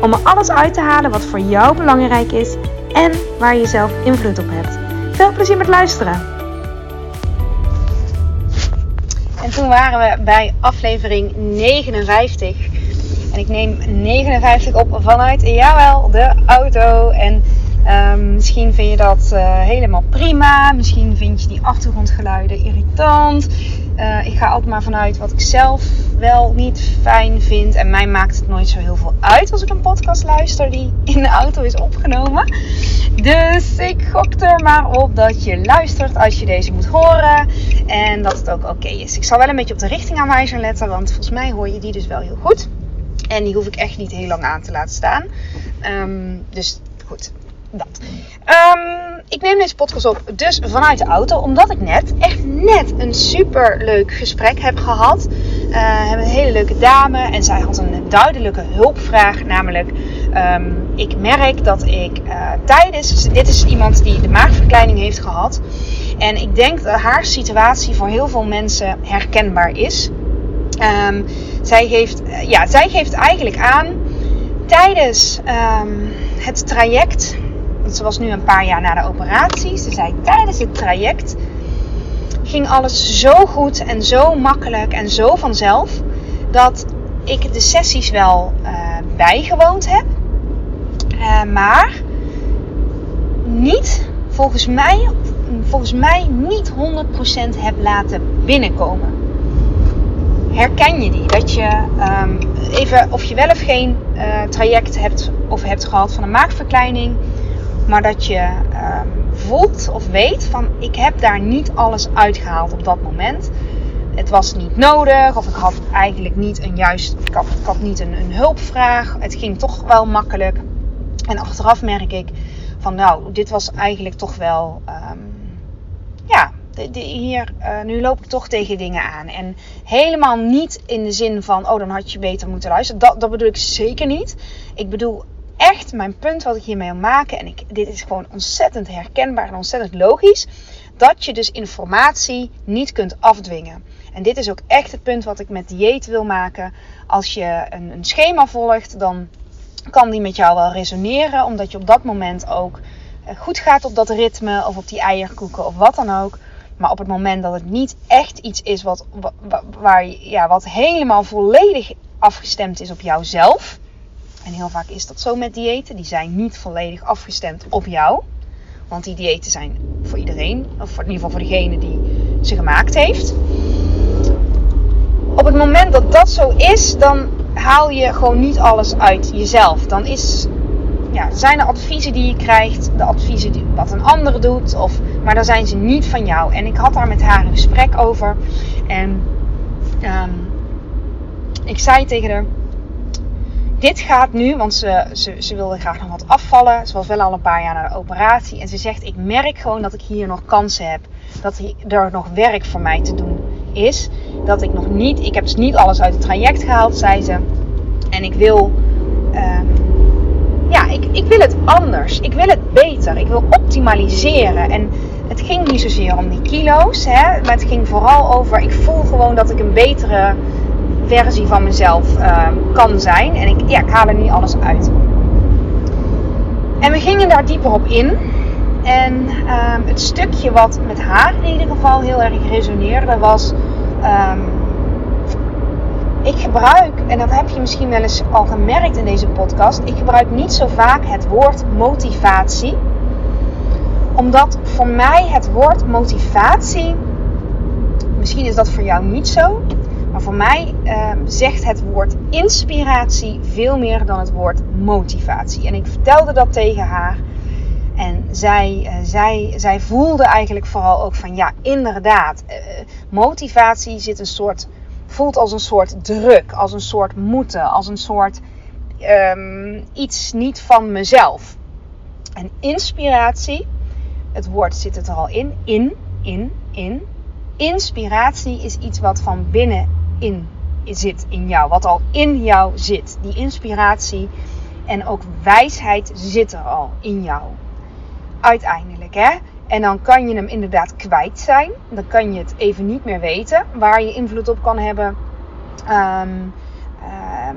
om er alles uit te halen wat voor jou belangrijk is en waar je zelf invloed op hebt. Veel plezier met luisteren! En toen waren we bij aflevering 59. En ik neem 59 op vanuit, jawel, de auto. En um, misschien vind je dat uh, helemaal prima. Misschien vind je die achtergrondgeluiden irritant. Uh, ik ga altijd maar vanuit wat ik zelf wel niet fijn vind. En mij maakt het nooit zo heel veel uit als ik een podcast luister die in de auto is opgenomen. Dus ik gok er maar op dat je luistert als je deze moet horen. En dat het ook oké is. Ik zal wel een beetje op de richtingaanwijzer letten. Want volgens mij hoor je die dus wel heel goed. En die hoef ik echt niet heel lang aan te laten staan. Um, dus goed, dat. Um, ik neem deze podcast op dus vanuit de auto. Omdat ik net, echt net, een super leuk gesprek heb gehad. Uh, hebben een hele leuke dame. En zij had een duidelijke hulpvraag. Namelijk, um, ik merk dat ik uh, tijdens... Dit is iemand die de maagverkleining heeft gehad. En ik denk dat haar situatie voor heel veel mensen herkenbaar is. Um, zij, geeft, ja, zij geeft eigenlijk aan tijdens het traject, want ze was nu een paar jaar na de operatie, ze zei tijdens het traject ging alles zo goed en zo makkelijk en zo vanzelf dat ik de sessies wel uh, bijgewoond heb, uh, maar niet volgens mij, volgens mij niet 100% heb laten binnenkomen. Herken je die? Dat je um, even, of je wel of geen uh, traject hebt of hebt gehad van een maagverkleining, maar dat je um, voelt of weet van ik heb daar niet alles uitgehaald op dat moment. Het was niet nodig of ik had eigenlijk niet een juist, ik had, niet een, een hulpvraag. Het ging toch wel makkelijk. En achteraf merk ik van nou, dit was eigenlijk toch wel, um, ja, hier, uh, nu loop ik toch tegen dingen aan. En helemaal niet in de zin van, oh dan had je beter moeten luisteren. Dat, dat bedoel ik zeker niet. Ik bedoel echt mijn punt wat ik hiermee wil maken. En ik, dit is gewoon ontzettend herkenbaar en ontzettend logisch. Dat je dus informatie niet kunt afdwingen. En dit is ook echt het punt wat ik met dieet wil maken. Als je een, een schema volgt, dan kan die met jou wel resoneren. Omdat je op dat moment ook goed gaat op dat ritme of op die eierkoeken of wat dan ook. Maar op het moment dat het niet echt iets is wat, waar, ja, wat helemaal volledig afgestemd is op jouzelf. En heel vaak is dat zo met diëten. Die zijn niet volledig afgestemd op jou. Want die diëten zijn voor iedereen. Of in ieder geval voor degene die ze gemaakt heeft. Op het moment dat dat zo is, dan haal je gewoon niet alles uit jezelf. Dan is ja, zijn er adviezen die je krijgt, de adviezen die, wat een ander doet, of, maar dan zijn ze niet van jou. En ik had daar met haar een gesprek over. En um, ik zei tegen haar: Dit gaat nu, want ze, ze, ze wilde graag nog wat afvallen. Ze was wel al een paar jaar na de operatie. En ze zegt: Ik merk gewoon dat ik hier nog kansen heb. Dat er nog werk voor mij te doen is. Dat ik nog niet, ik heb dus niet alles uit het traject gehaald, zei ze. En ik wil. Um, ja, ik, ik wil het anders. Ik wil het beter. Ik wil optimaliseren. En het ging niet zozeer om die kilo's, hè, maar het ging vooral over: ik voel gewoon dat ik een betere versie van mezelf uh, kan zijn. En ik, ja, ik haal er niet alles uit. En we gingen daar dieper op in. En um, het stukje wat met haar in ieder geval heel erg resoneerde was. Um, ik gebruik, en dat heb je misschien wel eens al gemerkt in deze podcast, ik gebruik niet zo vaak het woord motivatie. Omdat voor mij het woord motivatie, misschien is dat voor jou niet zo, maar voor mij uh, zegt het woord inspiratie veel meer dan het woord motivatie. En ik vertelde dat tegen haar. En zij, uh, zij, zij voelde eigenlijk vooral ook van ja, inderdaad, uh, motivatie zit een soort voelt als een soort druk, als een soort moeten, als een soort um, iets niet van mezelf. En inspiratie, het woord zit het er al in, in, in, in. Inspiratie is iets wat van binnen in zit in jou, wat al in jou zit. Die inspiratie en ook wijsheid zit er al in jou. Uiteindelijk, hè? En dan kan je hem inderdaad kwijt zijn. Dan kan je het even niet meer weten waar je invloed op kan hebben. Ehm, ehm,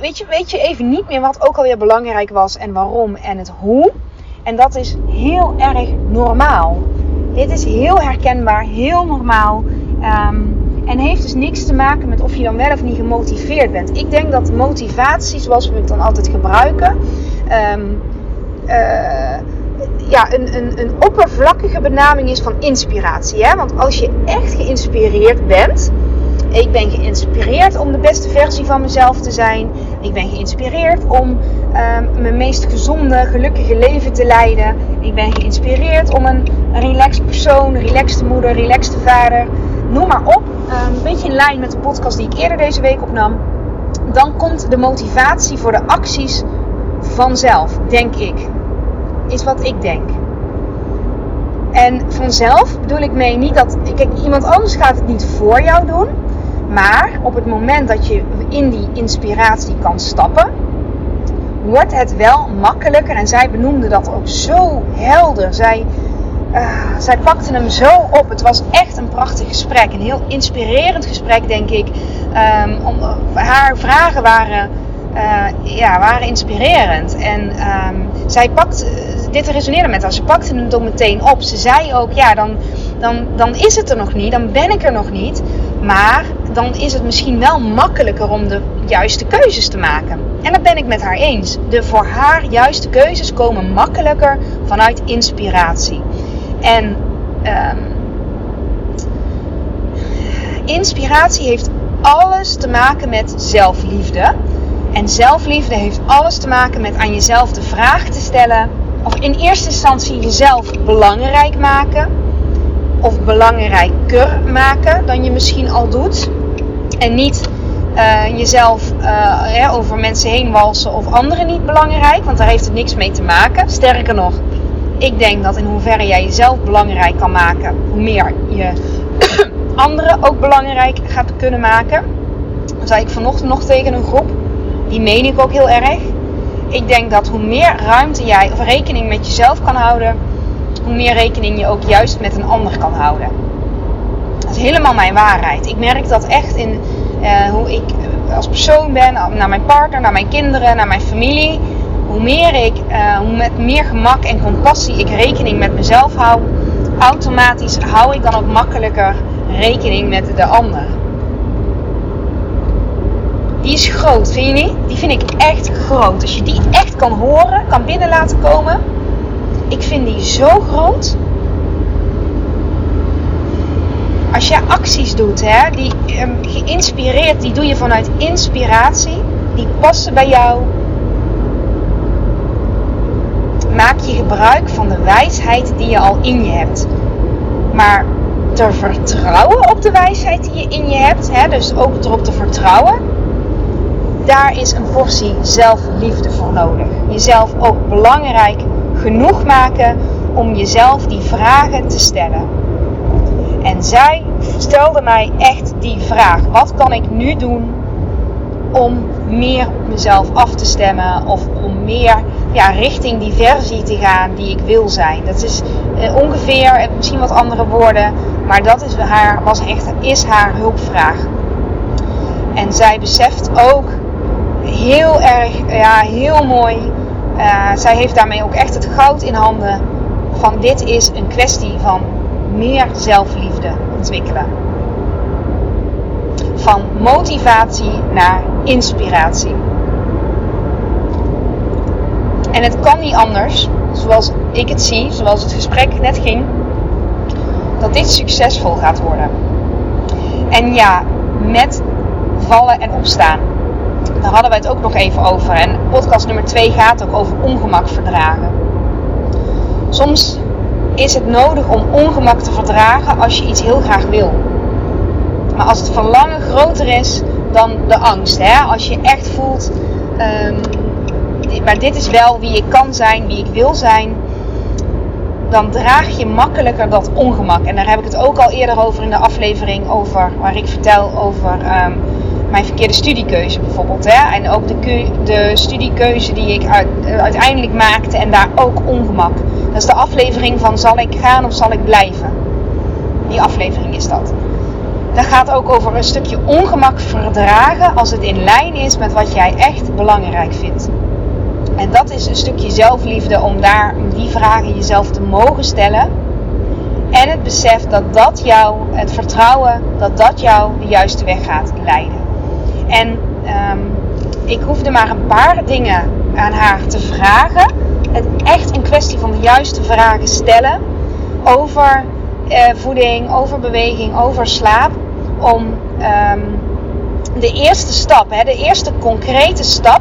weet, je, weet je even niet meer wat ook alweer belangrijk was en waarom en het hoe. En dat is heel erg normaal. Dit is heel herkenbaar, heel normaal. Ehm, en heeft dus niks te maken met of je dan wel of niet gemotiveerd bent. Ik denk dat motivatie, zoals we het dan altijd gebruiken, um, ja, een, een, een oppervlakkige benaming is van inspiratie. Hè? Want als je echt geïnspireerd bent, ik ben geïnspireerd om de beste versie van mezelf te zijn. Ik ben geïnspireerd om um, mijn meest gezonde, gelukkige leven te leiden. Ik ben geïnspireerd om een, relaxed persoon, een relaxte moeder, een relaxte vader, noem maar op. Um, een beetje in lijn met de podcast die ik eerder deze week opnam. Dan komt de motivatie voor de acties vanzelf, denk ik. Is wat ik denk. En vanzelf bedoel ik mee niet dat. Kijk, iemand anders gaat het niet voor jou doen. Maar op het moment dat je in die inspiratie kan stappen, wordt het wel makkelijker. En zij benoemde dat ook zo helder. Zij, uh, zij pakte hem zo op. Het was echt een prachtig gesprek. Een heel inspirerend gesprek, denk ik. Om, haar vragen waren, uh, ja, waren inspirerend. En um, zij pakte, dit resoneerde met haar. Ze pakte hem dan meteen op. Ze zei ook, ja, dan, dan, dan is het er nog niet. Dan ben ik er nog niet. Maar dan is het misschien wel makkelijker om de juiste keuzes te maken. En dat ben ik met haar eens. De voor haar juiste keuzes komen makkelijker vanuit inspiratie. En um, inspiratie heeft alles te maken met zelfliefde. En zelfliefde heeft alles te maken met aan jezelf de vraag te stellen. Of in eerste instantie jezelf belangrijk maken. Of belangrijker maken dan je misschien al doet. En niet uh, jezelf uh, over mensen heen walsen of anderen niet belangrijk, want daar heeft het niks mee te maken. Sterker nog, ik denk dat in hoeverre jij jezelf belangrijk kan maken, hoe meer je anderen ook belangrijk gaat kunnen maken. Dat zei ik vanochtend nog tegen een groep, die meen ik ook heel erg. Ik denk dat hoe meer ruimte jij of rekening met jezelf kan houden, hoe meer rekening je ook juist met een ander kan houden. Dat is helemaal mijn waarheid. Ik merk dat echt in uh, hoe ik als persoon ben, naar mijn partner, naar mijn kinderen, naar mijn familie. Hoe meer ik, uh, hoe met meer gemak en compassie ik rekening met mezelf hou, automatisch hou ik dan ook makkelijker rekening met de ander. Die is groot, vind je niet? Die vind ik echt groot. Als je die echt kan horen, kan binnen laten komen. Ik vind die zo groot als je acties doet, hè, die um, geïnspireerd, die doe je vanuit inspiratie, die passen bij jou. Maak je gebruik van de wijsheid die je al in je hebt. Maar te vertrouwen op de wijsheid die je in je hebt, hè, dus ook erop te vertrouwen, daar is een portie zelfliefde voor nodig. Jezelf ook belangrijk genoeg maken om jezelf die vragen te stellen. En zij stelde mij echt die vraag: wat kan ik nu doen om meer op mezelf af te stemmen of om meer ja, richting die versie te gaan die ik wil zijn? Dat is eh, ongeveer, eh, misschien wat andere woorden, maar dat is haar, was echt, is haar hulpvraag. En zij beseft ook heel erg, ja, heel mooi. Uh, zij heeft daarmee ook echt het goud in handen. Van dit is een kwestie van meer zelfliefde ontwikkelen. Van motivatie naar inspiratie. En het kan niet anders, zoals ik het zie, zoals het gesprek net ging, dat dit succesvol gaat worden. En ja, met vallen en opstaan. Daar hadden we het ook nog even over. En podcast nummer 2 gaat ook over ongemak verdragen. Soms is het nodig om ongemak te verdragen als je iets heel graag wil. Maar als het verlangen groter is dan de angst, hè? als je echt voelt, um, maar dit is wel wie ik kan zijn, wie ik wil zijn. Dan draag je makkelijker dat ongemak. En daar heb ik het ook al eerder over in de aflevering over, waar ik vertel over ehm, mijn verkeerde studiekeuze bijvoorbeeld. Hè? En ook de, de studiekeuze die ik uiteindelijk maakte en daar ook ongemak. Dat is de aflevering van zal ik gaan of zal ik blijven. Die aflevering is dat. Dat gaat ook over een stukje ongemak verdragen als het in lijn is met wat jij echt belangrijk vindt. En dat is een stukje zelfliefde om daar die vragen jezelf te mogen stellen. En het besef dat dat jou, het vertrouwen, dat dat jou de juiste weg gaat leiden. En um, ik hoefde maar een paar dingen aan haar te vragen. Het echt een kwestie van de juiste vragen stellen over uh, voeding, over beweging, over slaap. Om um, de eerste stap, hè, de eerste concrete stap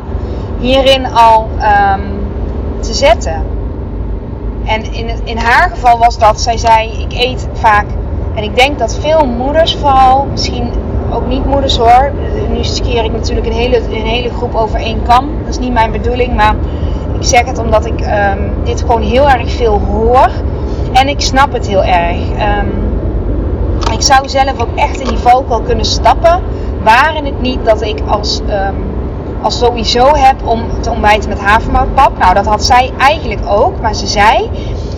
hierin al um, te zetten. En in, in haar geval was dat, zij zei, ik eet vaak. En ik denk dat veel moeders vooral, misschien ook niet moeders hoor. Nu skeer ik natuurlijk een hele, een hele groep over één kam. Dat is niet mijn bedoeling, maar ik zeg het omdat ik um, dit gewoon heel erg veel hoor. En ik snap het heel erg. Um, ik zou zelf ook echt in die valkuil kunnen stappen. Waren het niet dat ik als, als sowieso heb om te ontbijten met havermoutpap. Nou, dat had zij eigenlijk ook. Maar ze zei,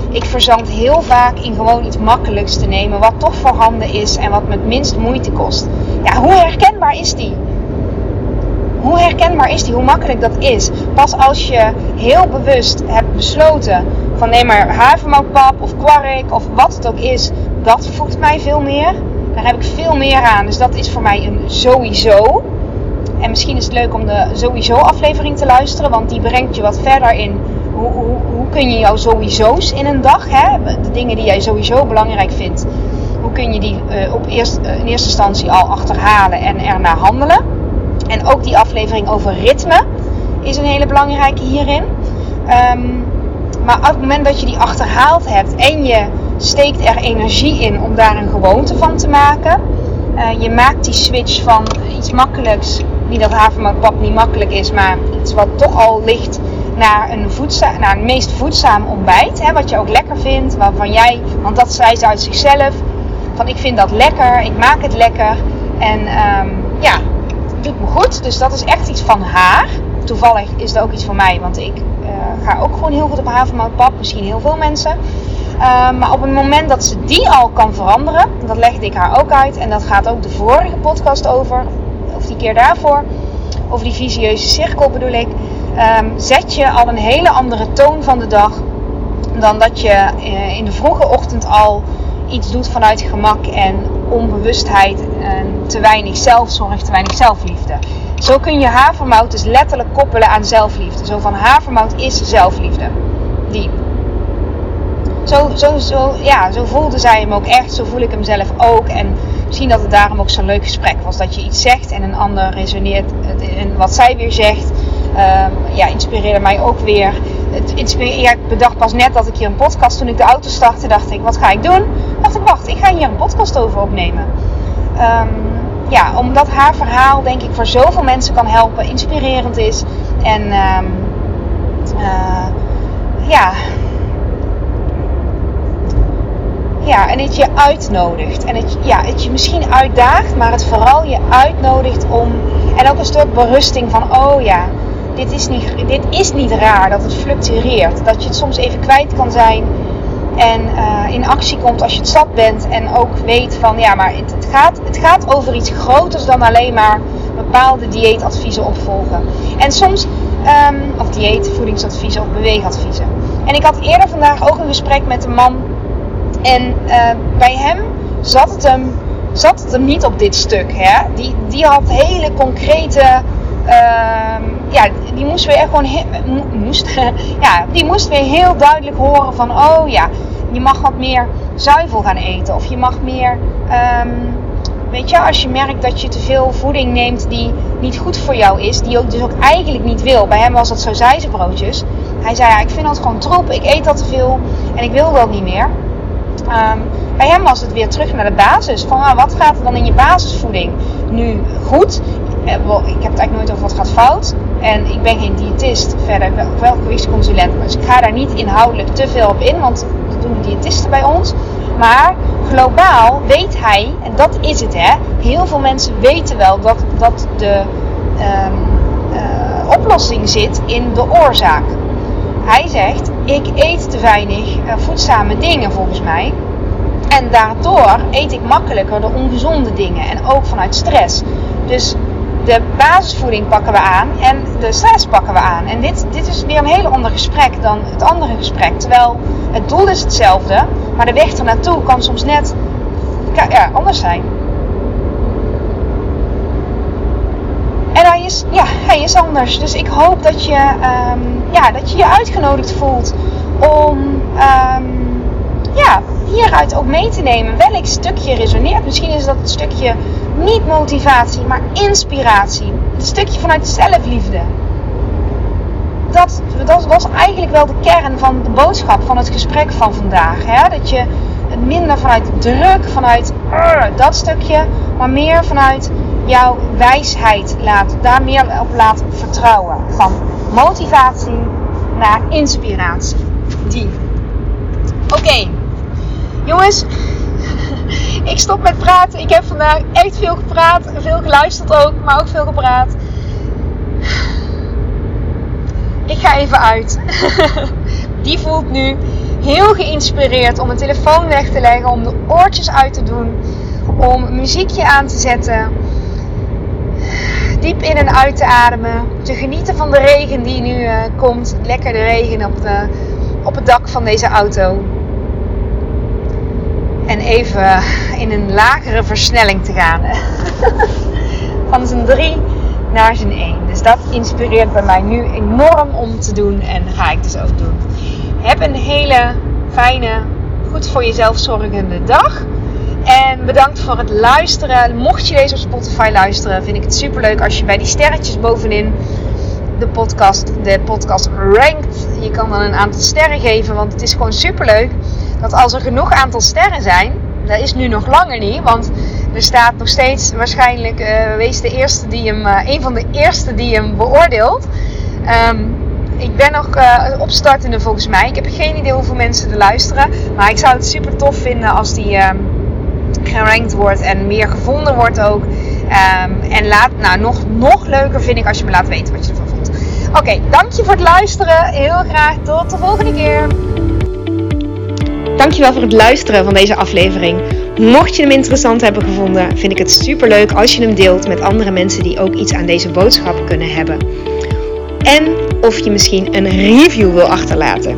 ik verzand heel vaak in gewoon iets makkelijks te nemen. Wat toch voorhanden is en wat me het minst moeite kost. Ja, hoe herkenbaar is die? Hoe herkenbaar is die? Hoe makkelijk dat is? Pas als je heel bewust hebt besloten van neem maar havermoutpap of kwark of wat het ook is. Dat voegt mij veel meer. Daar heb ik veel meer aan. Dus dat is voor mij een sowieso. En misschien is het leuk om de sowieso aflevering te luisteren. Want die brengt je wat verder in hoe, hoe, hoe kun je jouw sowieso's in een dag, hè, de dingen die jij sowieso belangrijk vindt, hoe kun je die uh, op eerst, uh, in eerste instantie al achterhalen en ernaar handelen. En ook die aflevering over ritme is een hele belangrijke hierin. Um, maar op het moment dat je die achterhaald hebt en je steekt er energie in om daar een gewoonte van te maken. Uh, je maakt die switch van iets makkelijks, niet dat havermoutpap niet makkelijk is, maar iets wat toch al ligt naar een, naar een meest voedzaam ontbijt. Hè, wat je ook lekker vindt, waarvan jij, want dat zei ze uit zichzelf, van ik vind dat lekker, ik maak het lekker. En um, ja, het doet me goed. Dus dat is echt iets van haar. Toevallig is het ook iets van mij, want ik uh, ga ook gewoon heel goed op havermoutpap. Misschien heel veel mensen. Uh, maar op het moment dat ze die al kan veranderen, dat legde ik haar ook uit. En dat gaat ook de vorige podcast over, die keer daarvoor. Over die visieuze cirkel bedoel ik. Um, zet je al een hele andere toon van de dag. Dan dat je uh, in de vroege ochtend al iets doet vanuit gemak en onbewustheid en te weinig zelfzorg, te weinig zelfliefde. Zo kun je havermout dus letterlijk koppelen aan zelfliefde. Zo van havermout is zelfliefde. Diep. Zo, zo, zo, ja, zo voelde zij hem ook echt. Zo voel ik hem zelf ook. En misschien dat het daarom ook zo'n leuk gesprek was. Dat je iets zegt en een ander resoneert in wat zij weer zegt. Um, ja, inspireerde mij ook weer. Het inspireerde, ik bedacht pas net dat ik hier een podcast, toen ik de auto startte, dacht ik, wat ga ik doen? Dacht ik, wacht, ik ga hier een podcast over opnemen. Um, ja, omdat haar verhaal denk ik voor zoveel mensen kan helpen, inspirerend is. En um, uh, ja, ja, en het je uitnodigt. En het, ja, het je misschien uitdaagt, maar het vooral je uitnodigt om. En ook een stuk berusting van: oh ja, dit is, niet, dit is niet raar dat het fluctueert. Dat je het soms even kwijt kan zijn. En uh, in actie komt als je het zat bent. En ook weet van ja, maar het, gaat, het gaat over iets groters dan alleen maar bepaalde dieetadviezen opvolgen. En soms, um, of dieet, voedingsadviezen of beweegadviezen. En ik had eerder vandaag ook een gesprek met een man. En uh, bij hem zat het hem, zat het niet op dit stuk. Hè? Die, die had hele concrete uh, ja, die moest weer gewoon moest, ja, die heel duidelijk horen van oh ja, je mag wat meer zuivel gaan eten of je mag meer um, weet je, als je merkt dat je te veel voeding neemt die niet goed voor jou is, die ook dus ook eigenlijk niet wil. Bij hem was dat zo broodjes. Hij zei ja, ik vind dat gewoon troep, ik eet dat te veel en ik wil dat niet meer. Um, bij hem was het weer terug naar de basis. Van nou, wat gaat er dan in je basisvoeding nu goed? ik heb het eigenlijk nooit over wat gaat fout. En ik ben geen diëtist verder, wel gewichtsconsulent. Dus ik ga daar niet inhoudelijk te veel op in, want dat doen de diëtisten bij ons. Maar globaal weet hij, en dat is het hè, heel veel mensen weten wel dat, dat de um, uh, oplossing zit in de oorzaak. Hij zegt, ik eet te weinig uh, voedzame dingen volgens mij. En daardoor eet ik makkelijker de ongezonde dingen. En ook vanuit stress. Dus de basisvoeding pakken we aan en de stress pakken we aan. En dit, dit is weer een heel ander gesprek dan het andere gesprek. Terwijl het doel is hetzelfde, maar de weg ernaartoe kan soms net ja, anders zijn. En hij ja, hij is anders. Dus ik hoop dat je um, ja, dat je, je uitgenodigd voelt om um, ja, hieruit ook mee te nemen welk stukje resoneert. Misschien is dat het stukje niet motivatie, maar inspiratie. Een stukje vanuit zelfliefde. Dat, dat was eigenlijk wel de kern van de boodschap van het gesprek van vandaag. Hè? Dat je het minder vanuit druk, vanuit dat stukje, maar meer vanuit jouw wijsheid laat, daar meer op laat vertrouwen. Van motivatie naar inspiratie. Die. Oké, jongens, ik stop met praten. Ik heb vandaag echt veel gepraat, veel geluisterd ook, maar ook veel gepraat. Ik ga even uit. Die voelt nu heel geïnspireerd om mijn telefoon weg te leggen, om de oortjes uit te doen, om muziekje aan te zetten, diep in en uit te ademen, te genieten van de regen die nu uh, komt, lekker de regen op, de, op het dak van deze auto. En even in een lagere versnelling te gaan. Van zijn 3 naar zijn 1. Dus dat inspireert bij mij nu enorm om te doen. En ga ik dus ook doen. Heb een hele fijne, goed voor jezelf zorgende dag. Bedankt voor het luisteren. Mocht je deze op Spotify luisteren, vind ik het super leuk als je bij die sterretjes bovenin de podcast, de podcast rankt. Je kan dan een aantal sterren geven, want het is gewoon super leuk dat als er genoeg aantal sterren zijn, dat is nu nog langer niet, want er staat nog steeds waarschijnlijk, uh, wees de eerste die hem, uh, een van de eerste die hem beoordeelt. Um, ik ben nog uh, opstartende volgens mij. Ik heb geen idee hoeveel mensen er luisteren, maar ik zou het super tof vinden als die um, gerankt wordt en meer gevonden wordt ook. Um, en laat, nou, nog, nog leuker vind ik als je me laat weten wat je ervan vond. Oké, dank je voor het luisteren. Heel graag tot de volgende keer. Dankjewel voor het luisteren van deze aflevering. Mocht je hem interessant hebben gevonden, vind ik het super leuk als je hem deelt met andere mensen die ook iets aan deze boodschap kunnen hebben. En of je misschien een review wil achterlaten.